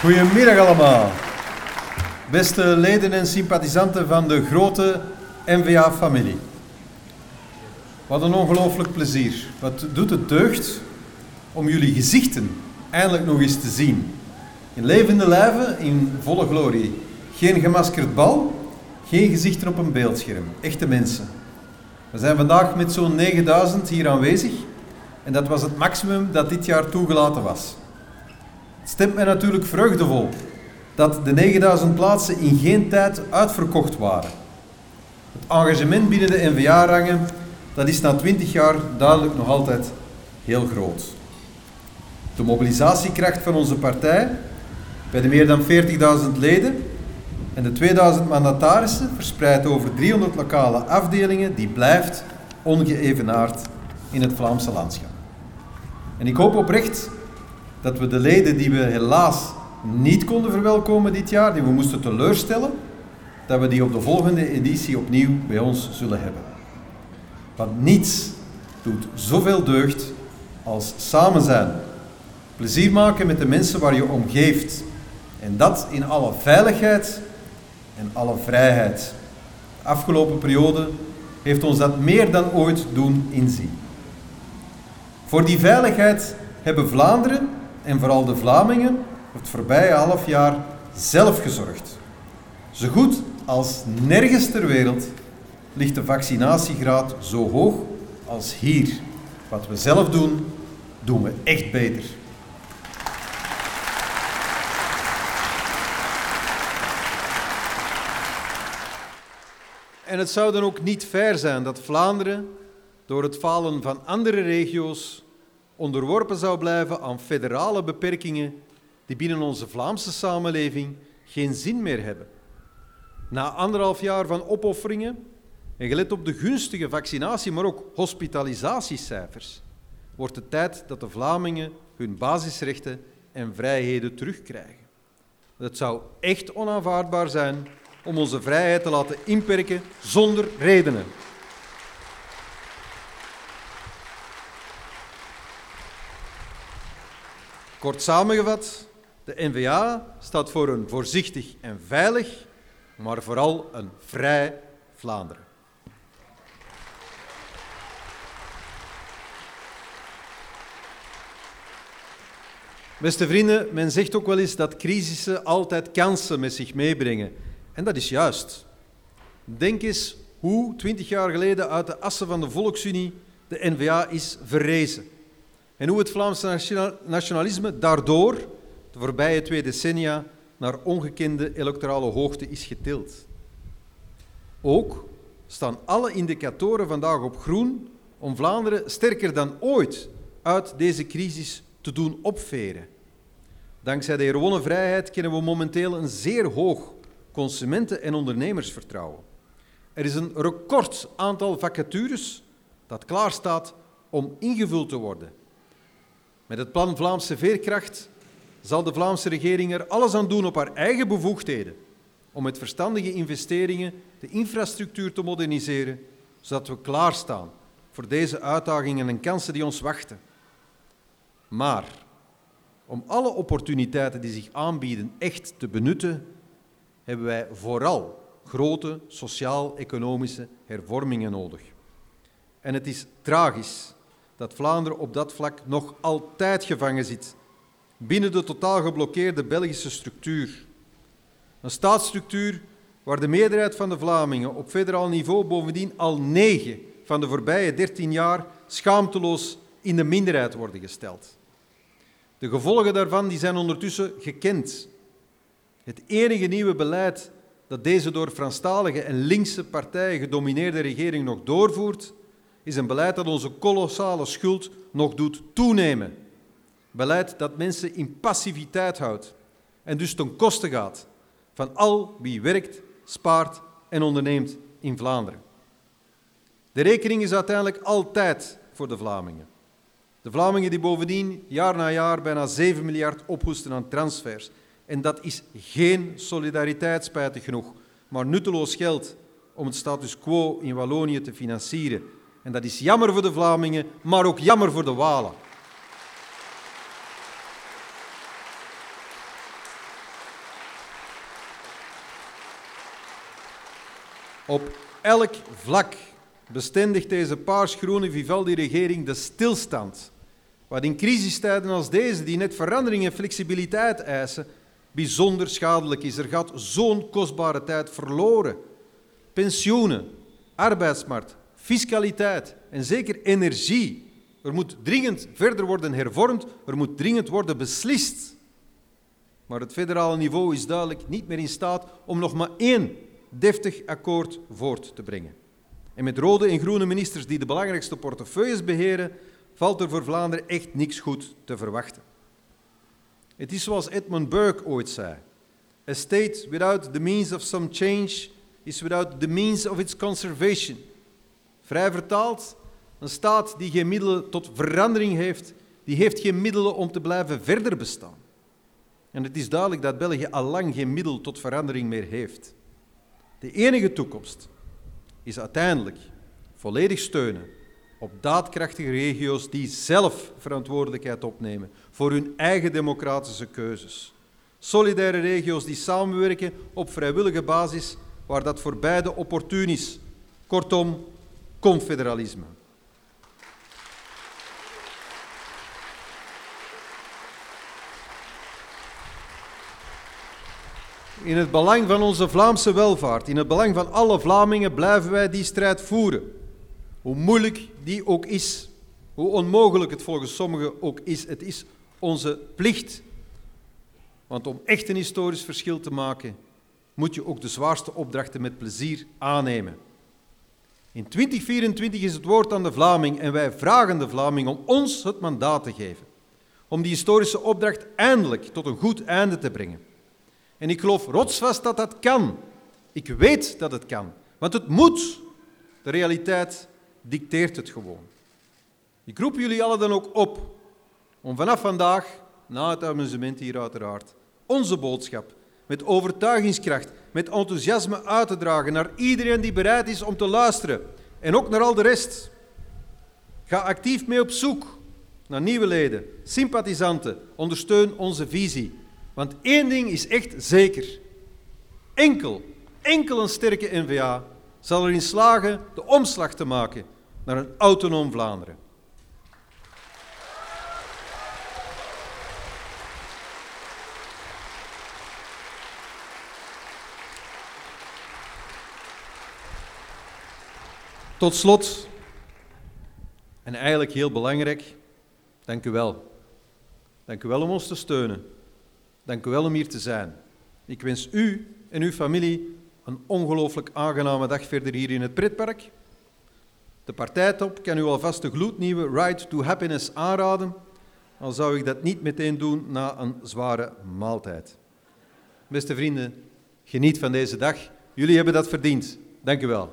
Goedemiddag allemaal. Beste leden en sympathisanten van de grote NVA-familie. Wat een ongelooflijk plezier. Wat doet het deugd om jullie gezichten eindelijk nog eens te zien. In levende lijven, in volle glorie. Geen gemaskerd bal, geen gezichten op een beeldscherm. Echte mensen. We zijn vandaag met zo'n 9000 hier aanwezig en dat was het maximum dat dit jaar toegelaten was. Stemt mij natuurlijk vreugdevol dat de 9000 plaatsen in geen tijd uitverkocht waren. Het engagement binnen de NVA-rangen dat is na 20 jaar duidelijk nog altijd heel groot. De mobilisatiekracht van onze partij, bij de meer dan 40.000 leden en de 2000 mandatarissen, verspreid over 300 lokale afdelingen, die blijft ongeëvenaard in het Vlaamse landschap. En ik hoop oprecht dat we de leden die we helaas niet konden verwelkomen dit jaar, die we moesten teleurstellen, dat we die op de volgende editie opnieuw bij ons zullen hebben. Want niets doet zoveel deugd als samen zijn. Plezier maken met de mensen waar je om geeft. En dat in alle veiligheid en alle vrijheid. De afgelopen periode heeft ons dat meer dan ooit doen inzien. Voor die veiligheid hebben Vlaanderen en vooral de Vlamingen het voorbije half jaar zelf gezorgd. Zo goed als nergens ter wereld ligt de vaccinatiegraad zo hoog als hier. Wat we zelf doen, doen we echt beter. En het zou dan ook niet fair zijn dat Vlaanderen door het falen van andere regio's onderworpen zou blijven aan federale beperkingen die binnen onze Vlaamse samenleving geen zin meer hebben. Na anderhalf jaar van opofferingen en gelet op de gunstige vaccinatie, maar ook hospitalisatiecijfers, wordt het tijd dat de Vlamingen hun basisrechten en vrijheden terugkrijgen. Het zou echt onaanvaardbaar zijn om onze vrijheid te laten inperken zonder redenen. Kort samengevat, de NVA staat voor een voorzichtig en veilig, maar vooral een vrij Vlaanderen. Beste vrienden, men zegt ook wel eens dat crisissen altijd kansen met zich meebrengen. En dat is juist. Denk eens hoe twintig jaar geleden uit de assen van de Volksunie de NVA is verrezen. En hoe het Vlaamse nationalisme daardoor de voorbije twee decennia naar ongekende electorale hoogte is getild. Ook staan alle indicatoren vandaag op groen om Vlaanderen sterker dan ooit uit deze crisis te doen opveren. Dankzij de herwonnen vrijheid kennen we momenteel een zeer hoog consumenten- en ondernemersvertrouwen. Er is een record aantal vacatures dat klaarstaat om ingevuld te worden. Met het plan Vlaamse Veerkracht zal de Vlaamse regering er alles aan doen op haar eigen bevoegdheden om met verstandige investeringen de infrastructuur te moderniseren, zodat we klaarstaan voor deze uitdagingen en kansen die ons wachten. Maar om alle opportuniteiten die zich aanbieden echt te benutten, hebben wij vooral grote sociaal-economische hervormingen nodig. En het is tragisch dat Vlaanderen op dat vlak nog altijd gevangen zit binnen de totaal geblokkeerde Belgische structuur. Een staatsstructuur waar de meerderheid van de Vlamingen op federaal niveau bovendien al negen van de voorbije dertien jaar schaamteloos in de minderheid worden gesteld. De gevolgen daarvan die zijn ondertussen gekend. Het enige nieuwe beleid dat deze door Franstalige en linkse partijen gedomineerde regering nog doorvoert, is een beleid dat onze kolossale schuld nog doet toenemen. Beleid dat mensen in passiviteit houdt en dus ten koste gaat van al wie werkt, spaart en onderneemt in Vlaanderen. De rekening is uiteindelijk altijd voor de Vlamingen. De Vlamingen die bovendien jaar na jaar bijna 7 miljard ophoesten aan transfers. En dat is geen solidariteit, spijtig genoeg, maar nutteloos geld om het status quo in Wallonië te financieren. En dat is jammer voor de Vlamingen, maar ook jammer voor de Walen. Op elk vlak bestendigt deze paarsgroene Vivaldi-regering de stilstand, wat in crisistijden als deze, die net verandering en flexibiliteit eisen, bijzonder schadelijk is. Er gaat zo'n kostbare tijd verloren. Pensioenen, arbeidsmarkt, fiscaliteit en zeker energie. Er moet dringend verder worden hervormd, er moet dringend worden beslist. Maar het federale niveau is duidelijk niet meer in staat om nog maar één deftig akkoord voort te brengen. En met rode en groene ministers die de belangrijkste portefeuilles beheren, valt er voor Vlaanderen echt niks goed te verwachten. Het is zoals Edmund Burke ooit zei: A state without the means of some change is without the means of its conservation. Vrij vertaald, een staat die geen middelen tot verandering heeft, die heeft geen middelen om te blijven verder bestaan. En het is duidelijk dat België al lang geen middel tot verandering meer heeft. De enige toekomst is uiteindelijk volledig steunen op daadkrachtige regio's die zelf verantwoordelijkheid opnemen voor hun eigen democratische keuzes. Solidaire regio's die samenwerken op vrijwillige basis waar dat voor beide opportun is. Kortom, confederalisme. In het belang van onze Vlaamse welvaart, in het belang van alle Vlamingen, blijven wij die strijd voeren. Hoe moeilijk die ook is, hoe onmogelijk het volgens sommigen ook is, het is onze plicht. Want om echt een historisch verschil te maken, moet je ook de zwaarste opdrachten met plezier aannemen. In 2024 is het woord aan de Vlaming en wij vragen de Vlaming om ons het mandaat te geven. Om die historische opdracht eindelijk tot een goed einde te brengen. En ik geloof rotsvast dat dat kan. Ik weet dat het kan, want het moet. De realiteit dicteert het gewoon. Ik roep jullie allen dan ook op om vanaf vandaag, na het amusement hier uiteraard, onze boodschap met overtuigingskracht, met enthousiasme uit te dragen naar iedereen die bereid is om te luisteren en ook naar al de rest. Ga actief mee op zoek naar nieuwe leden, sympathisanten, ondersteun onze visie. Want één ding is echt zeker. Enkel, enkel een sterke NVA zal erin slagen de omslag te maken naar een autonoom Vlaanderen. Tot slot, en eigenlijk heel belangrijk, dank u wel. Dank u wel om ons te steunen. Dank u wel om hier te zijn. Ik wens u en uw familie een ongelooflijk aangename dag verder hier in het pretpark. De partijtop kan u alvast de gloednieuwe Ride to Happiness aanraden, al zou ik dat niet meteen doen na een zware maaltijd. Beste vrienden, geniet van deze dag. Jullie hebben dat verdiend. Dank u wel.